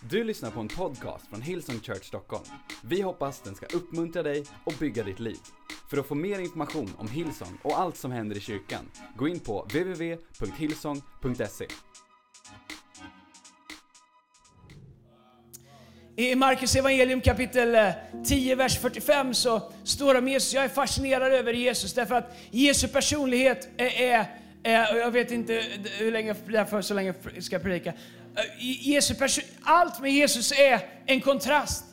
Du lyssnar på en podcast från Hillsong Church Stockholm. Vi hoppas den ska uppmuntra dig och bygga ditt liv. För att få mer information om Hillsong och allt som händer i kyrkan, gå in på www.hillsong.se. I Markus evangelium kapitel eh, 10, vers 45 så står det om Jesus. Jag är fascinerad över Jesus därför att Jesu personlighet är, är, är jag vet inte hur länge, därför så länge jag ska predika. Eh, Jesu allt med Jesus är en kontrast.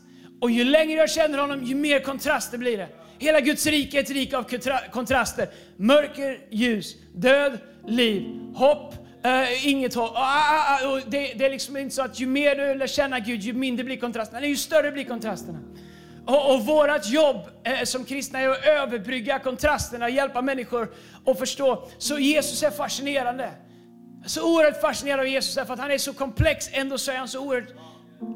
Och ju längre jag känner honom, ju mer kontraster blir det. Hela Guds rike är ett rike av kontraster. Mörker, ljus, död, liv, hopp, Uh, inget hopp. Uh, uh, det, det är liksom inte så att ju mer du lär känna Gud, ju mindre blir kontrasterna. Nej, ju större blir kontrasterna. Och, och vårt jobb eh, som kristna är att överbrygga kontrasterna, hjälpa människor att förstå. Så Jesus är fascinerande är Så oerhört fascinerad av Jesus därför att han är så komplex, ändå så är han så oerhört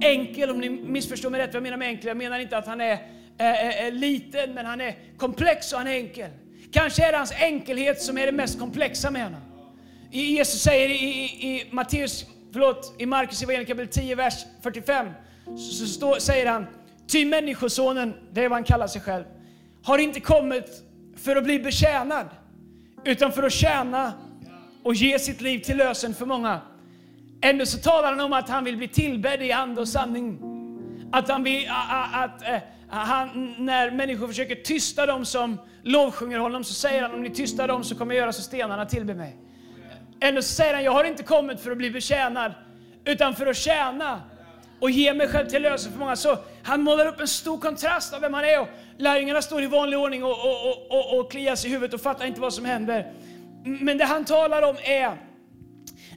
enkel. Om ni missförstår mig rätt vad jag menar med enkel. Jag menar inte att han är eh, eh, eh liten, men han är komplex och han är enkel. Kanske är det hans enkelhet som är det mest komplexa med honom. Jesus säger i, i, i Matteus, förlåt, i Markus evangelium kapitel 10, vers 45, så, så stå, säger han, ty människosonen, det är vad han kallar sig själv, har inte kommit för att bli betjänad, utan för att tjäna och ge sitt liv till lösen för många. Ändå så talar han om att han vill bli tillbedd i ande och sanning. Att han vill, att, eh, han, när människor försöker tysta dem som lovsjunger honom så säger han om ni tystar dem så kommer jag göra så stenarna tillber mig. Ändå så säger han, jag har inte kommit för att bli betjänad, utan för att tjäna och ge mig själv till lösen för många. Så han målar upp en stor kontrast av vem han är. Och lärjungarna står i vanlig ordning och, och, och, och, och kliar sig i huvudet och fattar inte vad som händer. Men det han talar om är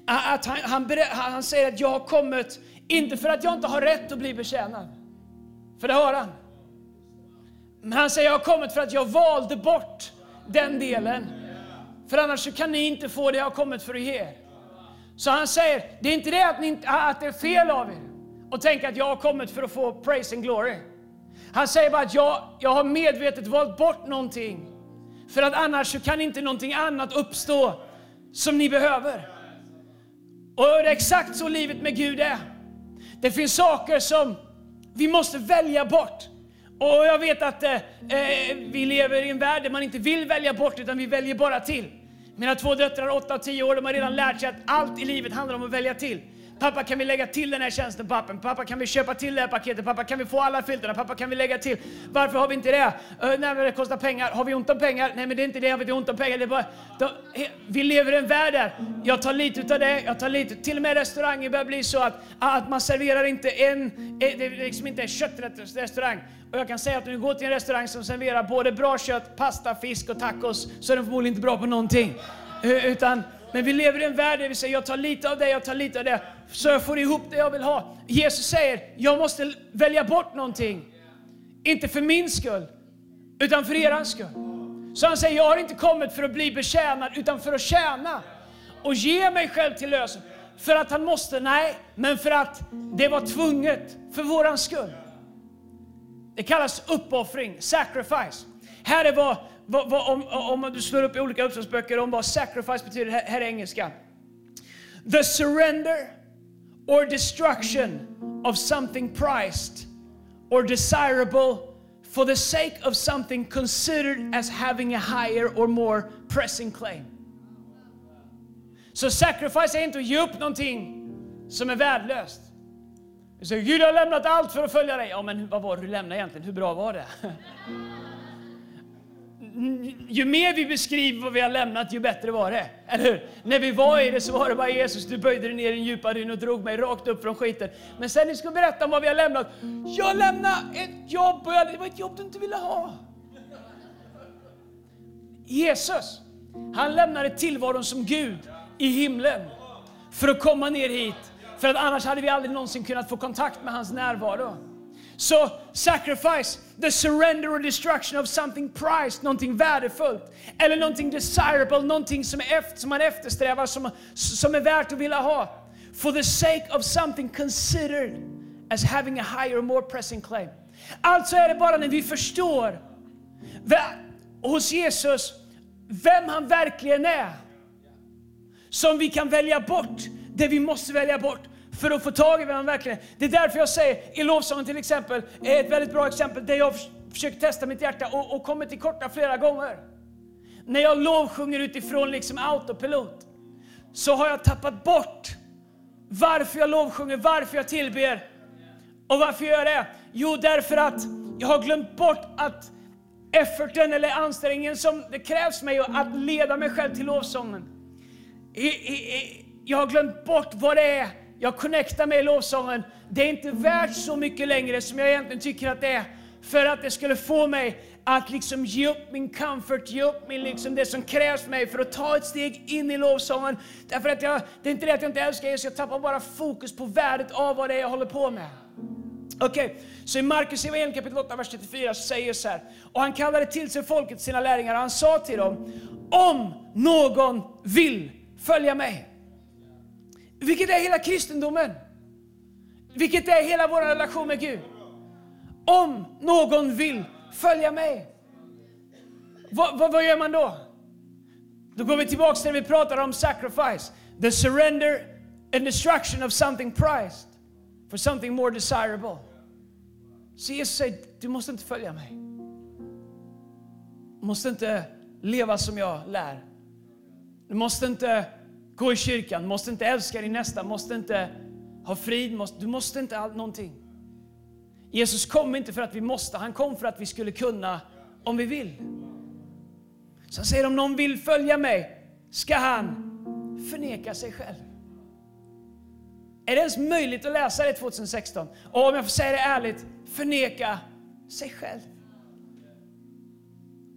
att han, han, han säger att jag har kommit, inte för att jag inte har rätt att bli betjänad. För det har han. Men han säger jag har kommit för att jag valde bort den delen. För annars kan ni inte få det jag har kommit för att ge er. Så han säger, det är inte det att, ni, att det är fel av er att tänka att jag har kommit för att få praise and glory. Han säger bara att jag, jag har medvetet valt bort någonting. För att annars så kan inte någonting annat uppstå som ni behöver. Och det är exakt så livet med Gud är. Det finns saker som vi måste välja bort. Och jag vet att eh, eh, vi lever i en värld där man inte vill välja bort, utan vi väljer bara till. Mina två döttrar, 8 och 10 år, de har redan lärt sig att allt i livet handlar om att välja till. Pappa, kan vi lägga till den här tjänsten på appen? Pappa, kan vi köpa till det här paketet? Pappa, kan vi få alla filterna? Pappa, kan vi lägga till? Varför har vi inte det? Uh, nej, men det kostar pengar. Har vi ont om pengar? Nej, men det är inte det. Har vi inte ont om pengar? Det är bara, då, he, vi lever i en värld där jag tar lite utav det, jag tar lite. Till och med restauranger börjar bli så att, att man serverar inte en, eh, det är liksom inte en köttrestaurang. Och jag kan säga att om du går till en restaurang som serverar både bra kött, pasta, fisk och tacos, så är den förmodligen inte bra på någonting. Eh, Utan, men vi lever i en värld där vi säger jag tar lite av det, jag tar lite av det, så jag får ihop det jag vill ha. Jesus säger, jag måste välja bort någonting. Inte för min skull, utan för er skull. Så han säger, jag har inte kommit för att bli betjänad, utan för att tjäna och ge mig själv till lösen. För att han måste? Nej, men för att det var tvunget för våran skull. Det kallas uppoffring, sacrifice. Här är vad, vad, vad om, om du slår upp i olika uppslagsböcker om vad sacrifice betyder, här, här är engelska. The surrender or destruction of something prized or desirable for the sake of something considered as having a higher or more pressing claim. Så so sacrifice är inte att ge upp någonting som är värdelöst. Du säger Gud har lämnat allt för att följa dig. Ja, men vad var det du lämnade egentligen? Hur bra var det? Ju mer vi beskriver vad vi har lämnat, ju bättre var det. Eller hur? När vi var i det så var det bara Jesus, du böjde dig ner i en djupa dyn och drog mig rakt upp från skiten. Men sen ni ska berätta om vad vi har lämnat. Jag lämnade ett jobb och jag, det var ett jobb du inte ville ha. Jesus, han lämnade tillvaron som Gud i himlen för att komma ner hit. För att annars hade vi aldrig någonsin kunnat få kontakt med hans närvaro. Så sacrifice, the surrender or destruction of something prized, någonting värdefullt. Eller någonting desirable, någonting som, efter, som man eftersträvar, som, som är värt att vilja ha. For the sake of something considered as having a higher or more pressing claim. Alltså är det bara när vi förstår hos Jesus vem han verkligen är som vi kan välja bort det vi måste välja bort för att få tag i vem han verkligen är. Det är därför jag säger, i lovsången till exempel, är ett väldigt bra exempel där jag försöker testa mitt hjärta och, och kommit till korta flera gånger. När jag lovsjunger utifrån liksom autopilot så har jag tappat bort varför jag lovsjunger, varför jag tillber. Och varför gör jag det? Jo, därför att jag har glömt bort att efforten eller ansträngningen som det krävs mig att leda mig själv till lovsången. Jag har glömt bort vad det är jag connectar med i lovsången. Det är inte värt så mycket längre som jag egentligen tycker att det är. För att det skulle få mig att liksom ge upp min comfort, ge upp min liksom det som krävs för mig för att ta ett steg in i lovsången. Därför att jag, det är inte det att jag inte älskar Jesus, jag tappar bara fokus på värdet av vad det är jag håller på med. Okej, okay. så i Markus evangelium kapitel 8, vers 34 så säger så här. Och han kallade till sig folket, sina lärjungar, och han sa till dem, om någon vill följa mig. Vilket är hela kristendomen. Vilket är hela vår relation med Gud. Om någon vill följa mig. Vad, vad, vad gör man då? Då går vi tillbaka till när vi pratar om sacrifice. The surrender and destruction of something prized for something more desirable. Så Jesus säger, du måste inte följa mig. Du måste inte leva som jag lär. Du måste inte gå i kyrkan, måste inte älska din nästa, måste inte ha frid, måste, du måste inte allt någonting. Jesus kom inte för att vi måste, han kom för att vi skulle kunna om vi vill. Så han säger om någon vill följa mig ska han förneka sig själv. Är det ens möjligt att läsa det 2016? Och om jag får säga det ärligt, förneka sig själv.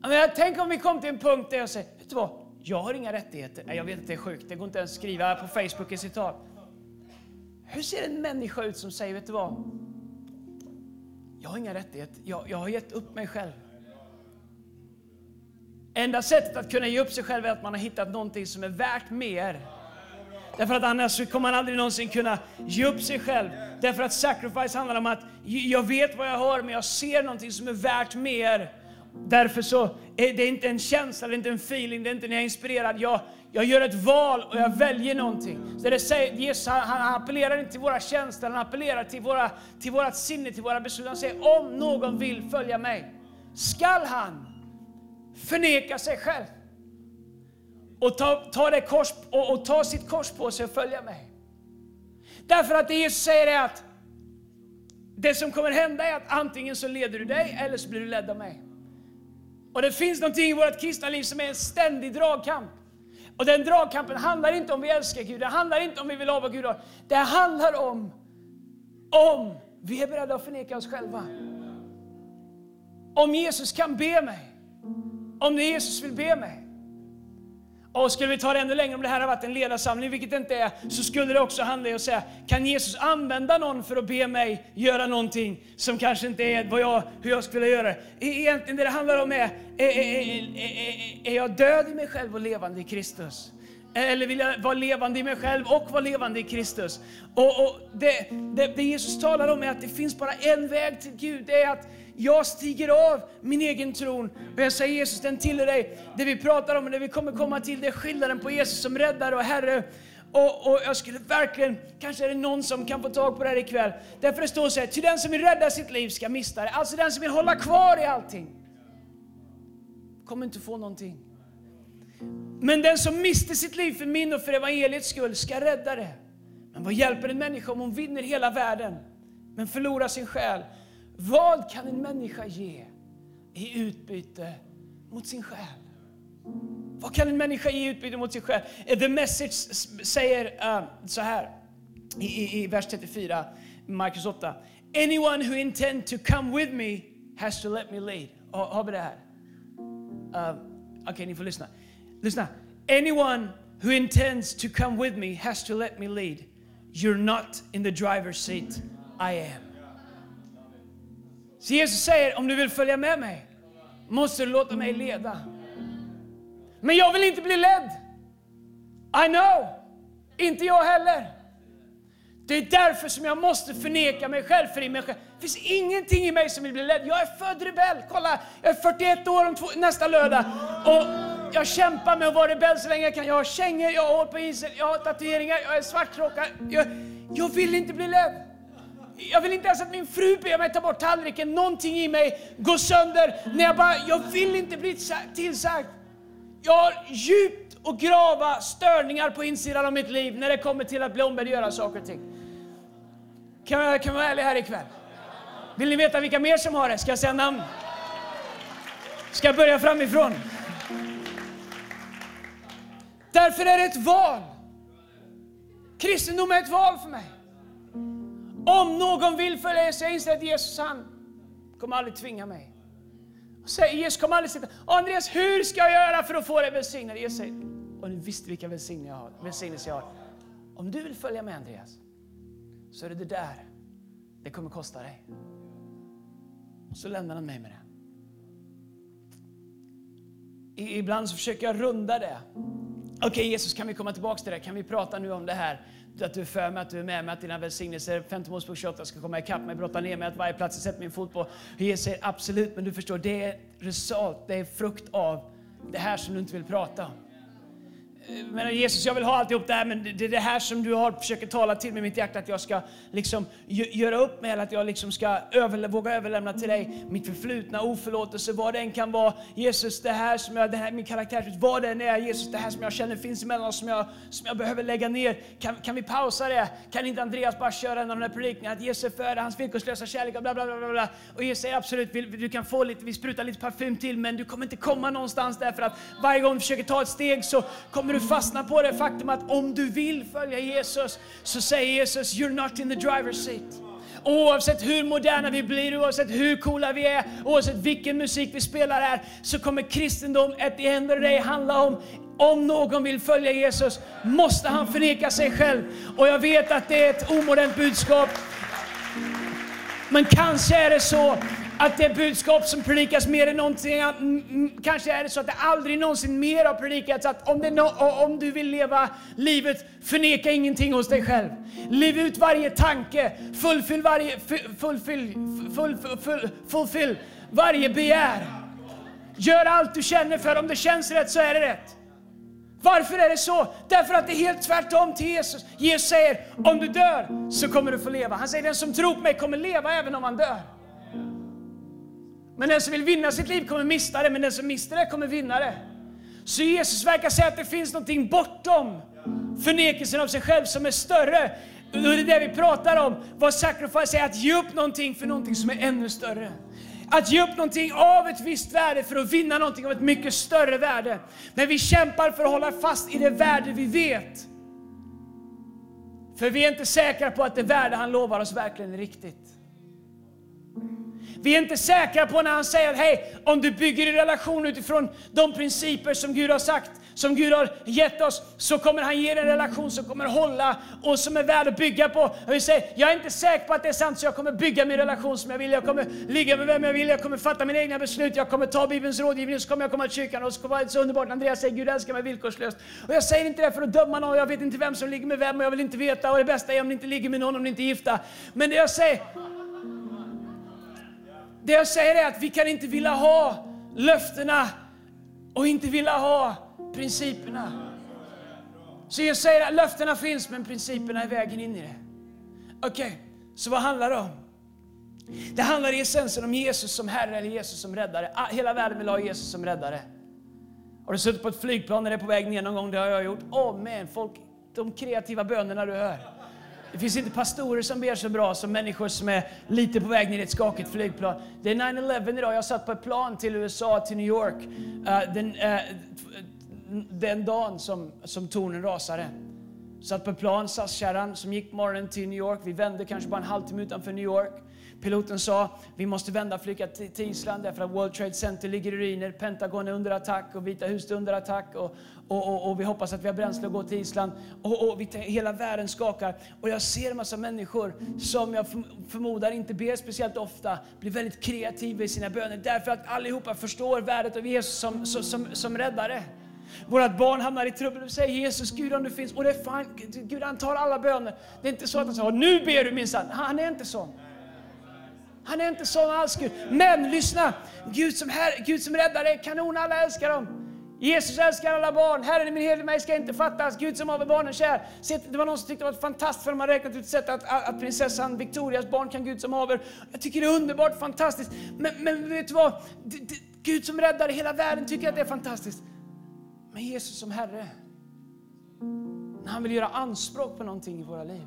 Jag tänk om vi kom till en punkt där jag säger, vet du vad? Jag har inga rättigheter. Nej, jag vet att det är sjukt, det går inte ens att skriva på Facebook i citat. Hur ser en människa ut som säger, vet du vad? Jag har inga rättigheter, jag, jag har gett upp mig själv. Enda sättet att kunna ge upp sig själv är att man har hittat någonting som är värt mer. Därför att annars kommer man aldrig någonsin kunna ge upp sig själv. Därför att sacrifice handlar om att jag vet vad jag har, men jag ser någonting som är värt mer. Därför så är det inte en känsla, det är inte en feeling, det är inte när jag är inspirerad. Jag, jag gör ett val och jag väljer någonting. Så det säger, Jesus han, han appellerar inte till våra känslor, han appellerar till, våra, till vårat sinne, till våra beslut. Han säger om någon vill följa mig, skall han förneka sig själv och ta, ta, det kors, och, och ta sitt kors på sig och följa mig. Därför att det Jesus säger är att det som kommer hända är att antingen så leder du dig eller så blir du ledd av mig. Och det finns någonting i vårt kristna liv som är en ständig dragkamp. Och den dragkampen handlar inte om vi älskar Gud, det handlar inte om vi vill ha vad Gud har. Det handlar om om vi är beredda att förneka oss själva. Om Jesus kan be mig, om Jesus vill be mig, och skulle vi ta det ännu längre, om det här har varit en ledarsamling, vilket det inte är, så skulle det också handla om att säga, kan Jesus använda någon för att be mig göra någonting som kanske inte är vad jag, hur jag skulle göra det? Egentligen det det handlar om är, är, är, är, är jag död i mig själv och levande i Kristus? Eller vill jag vara levande i mig själv och vara levande i Kristus? Och, och det, det, det Jesus talar om är att det finns bara en väg till Gud. Det är att jag stiger av min egen tron och jag säger Jesus, den tillhör dig. Det vi pratar om och det vi kommer komma till, det är skillnaden på Jesus som räddare och Herre. Och, och, jag skulle verkligen, kanske är det någon som kan få tag på det här ikväll. Därför det står så här, till den som vill rädda sitt liv ska mista det. Alltså den som vill hålla kvar i allting. Kommer inte få någonting. Men den som mister sitt liv för min och för evangeliets skull ska rädda det. Men vad hjälper en människa om hon vinner hela världen men förlorar sin själ? Vad kan en människa ge i utbyte mot sin själ? Vad kan en människa ge i utbyte mot sin själ? Eh, The message säger uh, så här i, i, i vers 34, Markus 8. Anyone who intend to come with me has to let me lead. Har vi det här? Uh, Okej, okay, ni får lyssna. Lyssna. Anyone who intends to come with me has to let me lead. You're not in the driver's seat. I am. Så Jesus säger, om du vill följa med mig, måste du låta mig leda. Men jag vill inte bli ledd. I know. Inte jag heller. Det är därför som jag måste förneka mig själv. För i mig själv. Det finns ingenting i mig som vill bli ledd. Jag är född rebell. Kolla, jag är 41 år om två, nästa lördag. Och jag kämpar med att vara rebell så länge jag kan. Jag har kängor, jag har hår på isen, jag har tatueringar, jag är svartkrockad. Jag, Jag vill inte bli ledd. Jag vill inte ens att min fru ber mig ta bort tallriken. Någonting i mig går sönder när jag bara, jag vill inte bli tillsagd. Jag har djupt och grava störningar på insidan av mitt liv när det kommer till att bli ombedd att göra saker och ting. Kan jag, kan jag vara ärlig här ikväll? Vill ni veta vilka mer som har det? Ska jag säga namn? Ska jag börja framifrån? Därför är det ett val. Kristendom är ett val för mig. Om någon vill följa Jesus, jag inser att Jesus han kommer aldrig tvinga mig. Jesus kommer aldrig säga Andreas, hur ska jag göra för att få dig välsignad? Jesus säger, och du visste vilka välsignelser jag har. Om du vill följa med Andreas, så är det det där det kommer kosta dig. Och så lämnar han mig med det. Ibland så försöker jag runda det. Okej okay, Jesus, kan vi komma tillbaka till det? Kan vi prata nu om det här? Att du är för mig, att du är med mig, att dina välsignelser, 5 Mosebok 28, ska komma ikapp mig, brotta ner mig, att varje plats jag sätter min fot på. Jesus säger absolut, men du förstår, det är result, det är frukt av det här som du inte vill prata om. Eh, men Jesus, jag vill ha alltihop det här, men det är det här som du har försöker tala till mig i mitt hjärta, att jag ska liksom göra upp med, eller att jag liksom ska överlä våga överlämna till dig mitt förflutna, oförlåtelse, vad det än kan vara. Jesus, det här som jag, det här, min karaktär, vad det än är, Jesus, det här som jag känner finns emellan oss, som jag, som jag behöver lägga ner. Kan, kan vi pausa det? Kan inte Andreas bara köra en av de där predikningarna, att Jesus föder hans villkorslösa kärlek och bla bla bla. bla. Och Jesus säger absolut, du kan få lite, vi sprutar lite parfym till, men du kommer inte komma någonstans därför att varje gång du försöker ta ett steg så kommer du fastna på det faktum att om du vill följa Jesus så säger Jesus, you're not in the driver's seat. Oavsett hur moderna vi blir, oavsett hur coola vi är, oavsett vilken musik vi spelar här, så kommer kristendom att the end handla om om någon vill följa Jesus måste han förneka sig själv. Och jag vet att det är ett omodernt budskap. Men kanske är det så att det budskap som predikas mer än någonting att, kanske är det så att det aldrig någonsin mer har predikats att om, no, om du vill leva livet, förneka ingenting hos dig själv. Liv ut varje tanke, fullfyll varje, fullfyll, full, full, fullfyll varje begär. Gör allt du känner för, om det känns rätt så är det rätt. Varför är det så? Därför att det är helt tvärtom till Jesus. Jesus säger, om du dör så kommer du få leva. Han säger, den som tror på mig kommer leva även om han dör. Men den som vill vinna sitt liv kommer mista det, men den som mister det kommer vinna det. Så Jesus verkar säga att det finns någonting bortom förnekelsen av sig själv som är större. Och det är det vi pratar om. Vad sacrifice är, att ge upp någonting för någonting som är ännu större. Att ge upp någonting av ett visst värde för att vinna någonting av ett mycket större värde. Men vi kämpar för att hålla fast i det värde vi vet. För vi är inte säkra på att det värde han lovar oss verkligen är riktigt. Vi är inte säkra på när han säger att hej, om du bygger en relation utifrån de principer som Gud har sagt, som Gud har gett oss, så kommer han ge dig en relation som kommer hålla och som är värd att bygga på. Och vi säger, jag är inte säker på att det är sant, så jag kommer bygga min relation som jag vill. Jag kommer ligga med vem jag vill, jag kommer fatta mina egna beslut, jag kommer ta Bibelns rådgivning, så kommer jag komma till kyrkan och så kommer det vara så underbart. Andreas säger, Gud älskar mig villkorslöst. Och jag säger inte det för att döma någon, jag vet inte vem som ligger med vem och jag vill inte veta. Och det bästa är om ni inte ligger med någon om ni inte är gifta. Men det jag säger, det jag säger är att vi kan inte vilja ha löftena och inte vilja ha principerna. Så jag säger att löftena finns men principerna är vägen in i det. Okej, okay, så vad handlar det om? Det handlar i essensen om Jesus som Herre eller Jesus som räddare. Ah, hela världen vill ha Jesus som räddare. Har du suttit på ett flygplan när det är på väg ner någon gång? Det har jag gjort. Åh oh, man, folk, de kreativa bönerna du hör. Det finns inte pastorer som ber så bra som människor som är lite på väg ner i ett skakigt flygplan. Det är 9-11 idag. Jag satt på ett plan till USA, till New York, uh, den, uh, den dagen som, som tornen rasade. Satt på ett plan, SAS-kärran, som gick morgonen till New York. Vi vände kanske bara en halvtimme utanför New York. Piloten sa vi måste vända och flyga till, till Island därför att World Trade Center ligger i ruiner, Pentagon är under attack och Vita huset är under attack. Och, och, och, och, vi hoppas att vi har bränsle att gå till Island. Och, och vi, hela världen skakar. Och jag ser en massa människor som jag förmodar inte ber speciellt ofta, blir väldigt kreativa i sina böner därför att allihopa förstår värdet av Jesus som, som, som, som räddare. Vårt barn hamnar i trubbel och säger Jesus, Gud om du finns. Och det är fine. Gud han tar alla böner. Det är inte så att han säger, nu ber du minsann. Han är inte sån. Han är inte sån alls Gud. Men lyssna, Gud som, här, Gud som räddare är kanon, alla älskar dem. Jesus älskar alla barn. Herren är min herde, mig ska inte fattas. Gud som haver barnen kär. Det var någon som tyckte det var fantastiskt för de har räknat ut sätt att, att, prinsessan Victorias barn kan Gud som haver. Jag tycker det är underbart fantastiskt. Men, men vet du vad? Gud som räddare, hela världen tycker att det är fantastiskt. Men Jesus som Herre, när han vill göra anspråk på någonting i våra liv.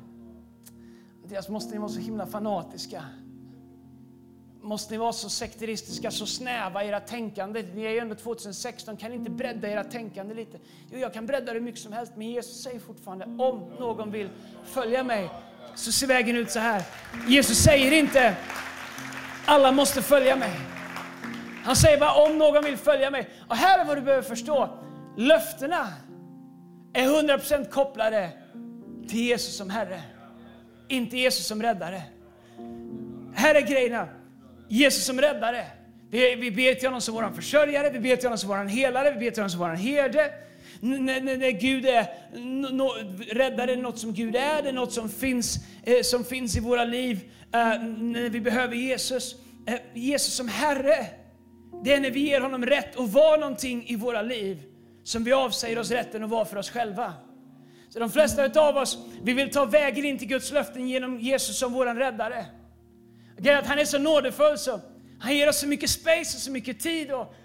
Deras måste ni vara så himla fanatiska. Måste ni vara så sekteristiska, så snäva i era tänkande? Ni är ju ändå 2016, kan ni inte bredda era tänkande lite? Jo, jag kan bredda det mycket som helst, men Jesus säger fortfarande om någon vill följa mig så ser vägen ut så här. Jesus säger inte alla måste följa mig. Han säger bara om någon vill följa mig. Och här är vad du behöver förstå. Löftena är 100% kopplade till Jesus som Herre. Inte Jesus som räddare. Här är grejerna. Jesus som räddare. Vi, vi ber till honom som vår försörjare, vi ber till honom som vår helare, vi ber till honom som vår herde. När Gud är no, räddare, något som Gud är, det är något som finns, eh, som finns i våra liv eh, när vi behöver Jesus. Eh, Jesus som Herre, det är när vi ger honom rätt att vara någonting i våra liv som vi avsäger oss rätten att vara för oss själva. Så de flesta av oss, vi vill ta vägen in till Guds löften genom Jesus som vår räddare. Det är att han är så nådefull så han ger oss så mycket space och så mycket tid. Och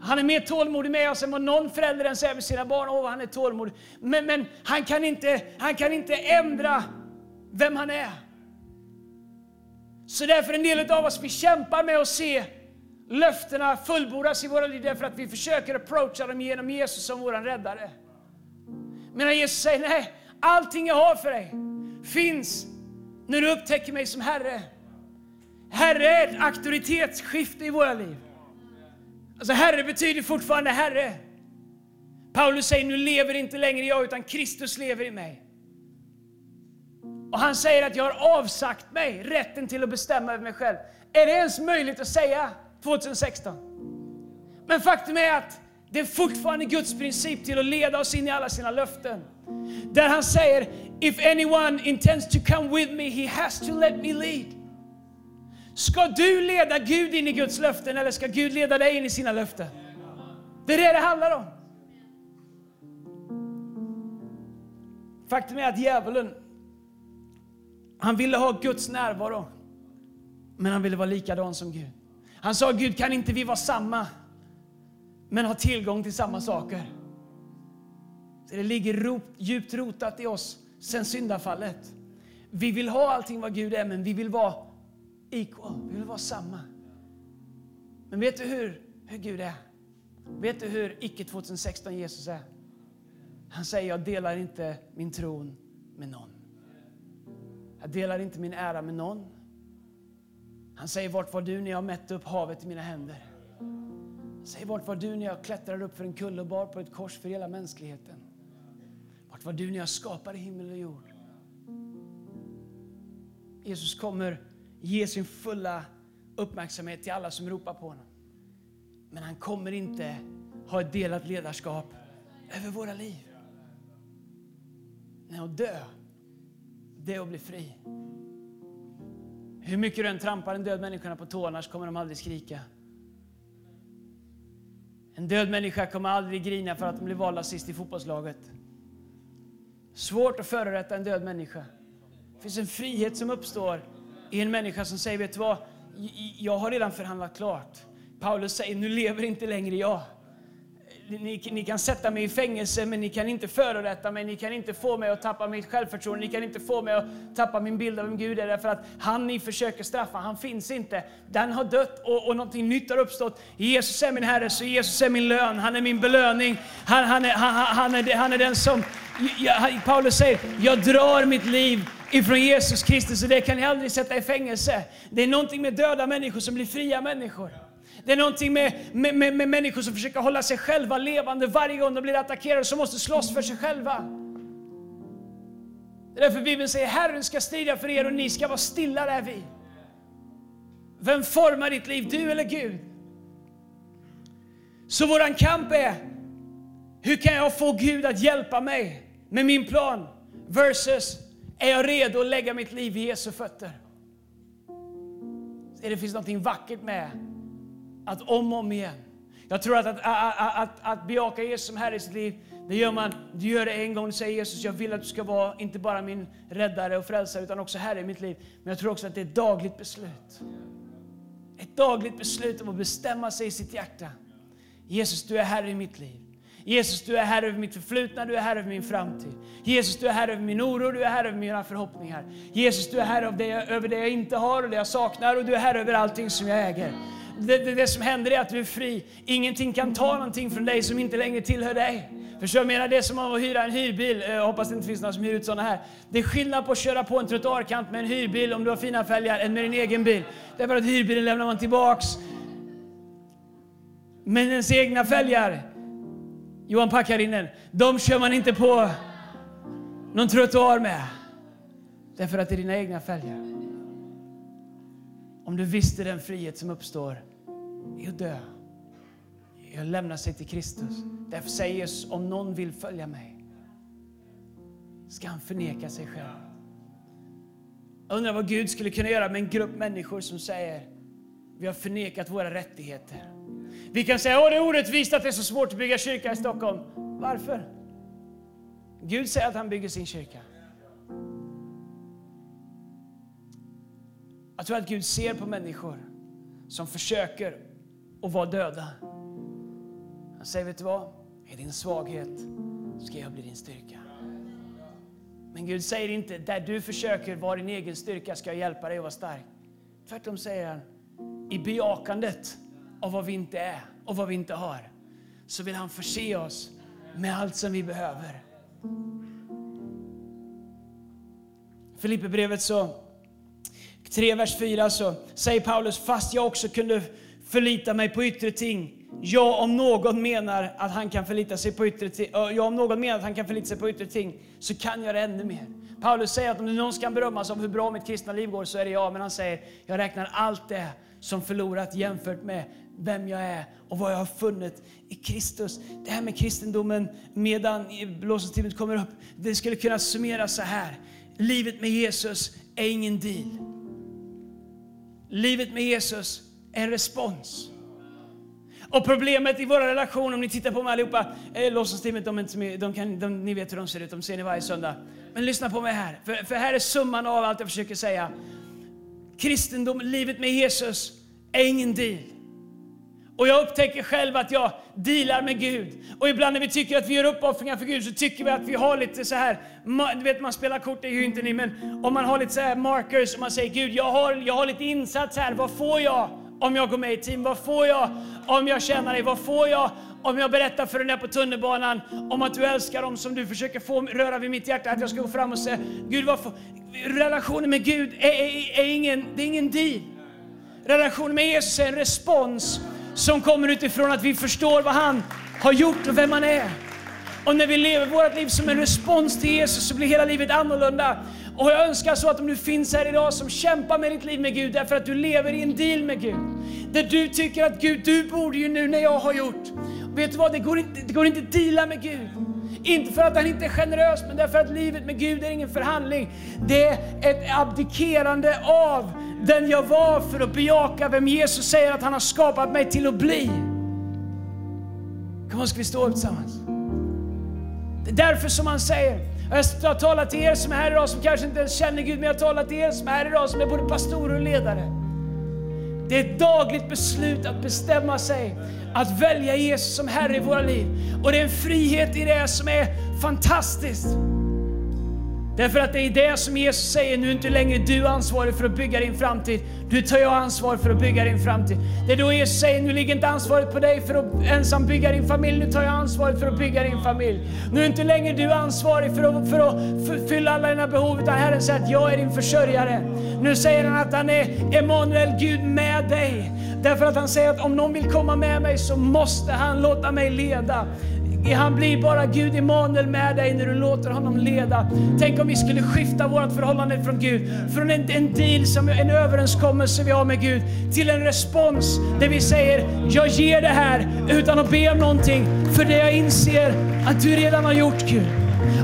han är mer tålmodig med oss än vad någon förälder ens är med sina barn. Åh, han är tålmodig. Men, men han, kan inte, han kan inte ändra vem han är. Så därför en del av oss, vi kämpar med att se löftena fullbordas i våra liv därför att vi försöker approacha dem genom Jesus som vår räddare. Medan Jesus säger, nej, allting jag har för dig finns när du upptäcker mig som Herre. Herre är ett auktoritetsskifte i våra liv. Alltså Herre betyder fortfarande Herre. Paulus säger, nu lever inte längre jag utan Kristus lever i mig. Och han säger att jag har avsagt mig rätten till att bestämma över mig själv. Är det ens möjligt att säga 2016? Men faktum är att det är fortfarande Guds princip till att leda oss in i alla sina löften. Där han säger, if anyone intends to come with me, he has to let me lead. Ska du leda Gud in i Guds löften eller ska Gud leda dig in i sina löften? Det är det det handlar om. Faktum är att djävulen, han ville ha Guds närvaro. Men han ville vara likadan som Gud. Han sa, Gud kan inte vi vara samma? men ha tillgång till samma saker. Så det ligger djupt rotat i oss sen syndafallet. Vi vill ha allting vad Gud är, men vi vill vara equal. Vi vill vara samma. Men vet du hur, hur Gud är? Vet du hur icke 2016 Jesus är? Han säger, jag delar inte min tron med någon. Jag delar inte min ära med någon. Han säger, vart var du när jag mätte upp havet i mina händer? Säg, vart var du när jag klättrade upp för en kulle och bar på ett kors för hela mänskligheten? Vart var du när jag skapade himmel och jord? Jesus kommer ge sin fulla uppmärksamhet till alla som ropar på honom. Men han kommer inte ha ett delat ledarskap över våra liv. Nej, att dö, det är att bli fri. Hur mycket du än trampar en död människa på tårna så kommer de aldrig skrika. En död människa kommer aldrig grina för att de blir valda sist i fotbollslaget. Svårt att förorätta en död människa. Det finns en frihet som uppstår i en människa som säger, vet du vad? Jag har redan förhandlat klart. Paulus säger, nu lever inte längre jag ni, ni, kan sätta mig i fängelse, men ni kan inte förorätta mig, ni kan inte få mig att tappa mitt självförtroende, ni kan inte få mig att tappa min bild av vem Gud är, därför att han ni försöker straffa, han finns inte. Den har dött och, och någonting nytt har uppstått. Jesus är min Herre, så Jesus är min lön, han är min belöning. Han, han, är, han, han, är, han är den som, jag, Paulus säger, jag drar mitt liv ifrån Jesus Kristus, och det kan ni aldrig sätta i fängelse. Det är någonting med döda människor som blir fria människor. Det är någonting med, med, med, med människor som försöker hålla sig själva levande varje gång de blir attackerade, som måste slåss för sig själva. Det är därför Bibeln säger Herren ska strida för er och ni ska vara stilla där vi. Vem formar ditt liv, du eller Gud? Så våran kamp är, hur kan jag få Gud att hjälpa mig med min plan? Versus, är jag redo att lägga mitt liv i Jesu fötter? Det finns något vackert med att om och om igen Jag tror att att, att, att, att bejaka Jesus som Herre i sitt liv, det gör man, du gör det en gång, du säger Jesus, jag vill att du ska vara inte bara min räddare och frälsare, utan också Herre i mitt liv. Men jag tror också att det är ett dagligt beslut. Ett dagligt beslut om att bestämma sig i sitt hjärta. Jesus, du är Herre i mitt liv. Jesus, du är Herre över mitt förflutna, du är Herre över min framtid. Jesus, du är Herre över min oro, du är Herre över mina förhoppningar. Jesus, du är Herre över det, jag, över det jag inte har och det jag saknar och du är Herre över allting som jag äger. Det, det, det som händer är att du är fri. Ingenting kan ta någonting från dig som inte längre tillhör dig. Förstår jag menar? Det är som att hyra en hyrbil. Eh, jag hoppas det inte finns någon som hyr ut sådana här. Det är skillnad på att köra på en trottoarkant med en hyrbil om du har fina fälgar än med din egen bil. Därför att hyrbilen lämnar man tillbaks. Men ens egna fälgar, Johan Packarinen, de kör man inte på någon trottoar med. Därför att det är dina egna fälgar. Om du visste den frihet som uppstår i att dö, i att lämna sig till Kristus. Därför säger Jesus, om någon vill följa mig, ska han förneka sig själv. Jag undrar vad Gud skulle kunna göra med en grupp människor som säger, vi har förnekat våra rättigheter. Vi kan säga, att det är orättvist att det är så svårt att bygga kyrka i Stockholm. Varför? Gud säger att han bygger sin kyrka. Jag tror att Gud ser på människor som försöker att vara döda. Han säger, vet du vad? I din svaghet ska jag bli din styrka. Men Gud säger inte, där du försöker vara din egen styrka ska jag hjälpa dig att vara stark. Tvärtom säger han, i bejakandet av vad vi inte är och vad vi inte har, så vill han förse oss med allt som vi behöver. Filipperbrevet så 3, vers 4 så säger Paulus, fast jag också kunde förlita mig på yttre ting. jag om någon menar att han kan förlita sig på yttre ting, jag om någon menar att han kan förlita sig på yttre ting, så kan jag det ännu mer. Paulus säger att om någon ska berömmas om hur bra mitt kristna liv går, så är det jag. Men han säger, jag räknar allt det som förlorat jämfört med vem jag är och vad jag har funnit i Kristus. Det här med kristendomen, medan blåsningstimmet kommer upp, det skulle kunna summeras så här. Livet med Jesus är ingen deal. Livet med Jesus är en respons. Och problemet i våra relationer, om ni tittar på mig allihopa, eh, låtsasteamet, de, de, de, de, ni vet hur de ser ut, de ser ni varje söndag. Men lyssna på mig här, för, för här är summan av allt jag försöker säga. Kristendom, livet med Jesus, är ingen deal. Och jag upptäcker själv att jag dealar med Gud. Och ibland när vi tycker att vi gör uppoffringar för Gud så tycker vi att vi har lite så här, du vet man spelar kort, det är ju inte ni, men om man har lite så här markers och man säger Gud, jag har, jag har lite insats här, vad får jag om jag går med i team? Vad får jag om jag känner dig? Vad får jag om jag berättar för den där på tunnelbanan om att du älskar dem som du försöker få röra vid mitt hjärta, att jag ska gå fram och säga, Gud vad får... Relationen med Gud är, är, är, ingen, det är ingen deal. Relationen med Jesus är en respons som kommer utifrån att vi förstår vad han har gjort och vem han är. Och när vi lever vårt liv som en respons till Jesus så blir hela livet annorlunda. Och jag önskar så att om du finns här idag som kämpar med ditt liv med Gud därför att du lever i en deal med Gud. Där du tycker att Gud, du borde ju nu när jag har gjort. Och vet du vad, det går inte, det går inte att deala med Gud. Inte för att han inte är generös, men därför att livet med Gud är ingen förhandling. Det är ett abdikerande av den jag var för att bejaka vem Jesus säger att han har skapat mig till att bli. Kom ska vi stå upp tillsammans? Det är därför som han säger, jag har talat till er som är här idag som kanske inte ens känner Gud, men jag har talat till er som är här idag som är både pastorer och ledare. Det är ett dagligt beslut att bestämma sig att välja Jesus som Herre i våra liv. Och det är en frihet i det som är fantastiskt. Därför att det är det som Jesus säger, nu är inte längre du ansvarig för att bygga din framtid. Nu tar jag ansvar för att bygga din framtid. Det är då Jesus säger, nu ligger inte ansvaret på dig för att ensam bygga din familj, nu tar jag ansvaret för att bygga din familj. Nu är inte längre du ansvarig för att, för att fylla alla dina behov, utan Herren säger att jag är din försörjare. Nu säger han att han är Emanuel, Gud med dig. Därför att han säger att om någon vill komma med mig så måste han låta mig leda. Han blir bara Gud Emanuel med dig när du låter honom leda. Tänk om vi skulle skifta vårt förhållande från Gud, från en, en deal, som, en överenskommelse vi har med Gud, till en respons där vi säger, jag ger det här utan att be om någonting, för det jag inser att du redan har gjort Gud.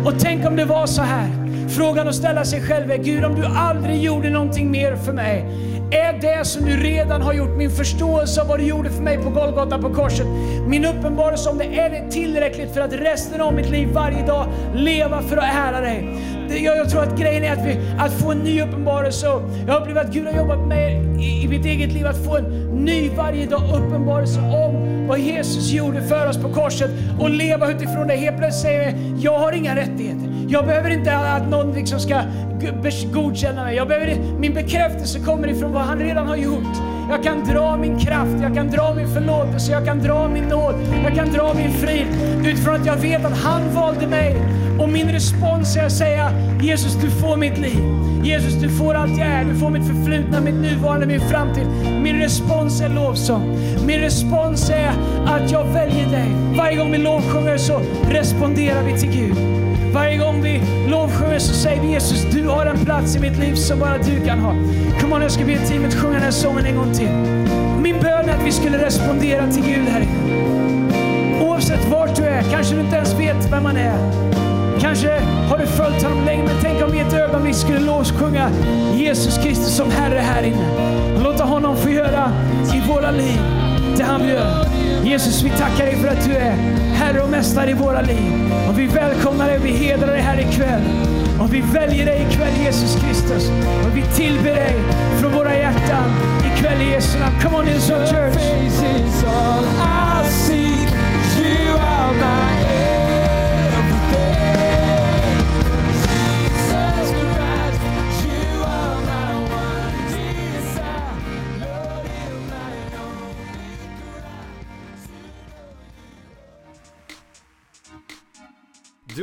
Och tänk om det var så här Frågan att ställa sig själv är, Gud om du aldrig gjorde någonting mer för mig, är det som du redan har gjort, min förståelse av vad du gjorde för mig på Golgata på korset, min uppenbarelse om det, är det tillräckligt för att resten av mitt liv varje dag leva för att ära dig? Jag, jag tror att grejen är att, vi, att få en ny uppenbarelse. Jag upplever att Gud har jobbat med i, i mitt eget liv att få en ny varje dag uppenbarelse om vad Jesus gjorde för oss på korset och leva utifrån det. Helt plötsligt säger jag, jag har inga rättigheter. Jag behöver inte att någon liksom ska godkänna mig. Jag behöver, min bekräftelse kommer ifrån vad han redan har gjort. Jag kan dra min kraft, jag kan dra min förlåtelse, jag kan dra min nåd, jag kan dra min frid utifrån att jag vet att han valde mig. Och min respons är att säga Jesus, du får mitt liv. Jesus, du får allt jag är. Du får mitt förflutna, mitt nuvarande, min framtid. Min respons är lovsång. Min respons är att jag väljer dig. Varje gång vi lovsjunger så responderar vi till Gud. Varje gång vi lovsjunger så säger vi Jesus, du har en plats i mitt liv som bara du kan ha. Kom on, jag ska be teamet sjunga den här sången en gång till. Min bön är att vi skulle respondera till Gud här inne. Oavsett vart du är, kanske du inte ens vet vem man är. Kanske har du följt honom länge, men tänk om vi ett ögonblick skulle lovsjunga Jesus Kristus som Herre här inne. Låta honom få göra i våra liv det han vill göra. Jesus, vi tackar dig för att du är Herre och Mästare i våra liv. Och vi välkomnar dig och vi hedrar dig här ikväll. Och vi väljer dig ikväll Jesus Kristus. Och vi tillber dig från våra hjärtan ikväll i Jesu namn. Come on Hillsong Church.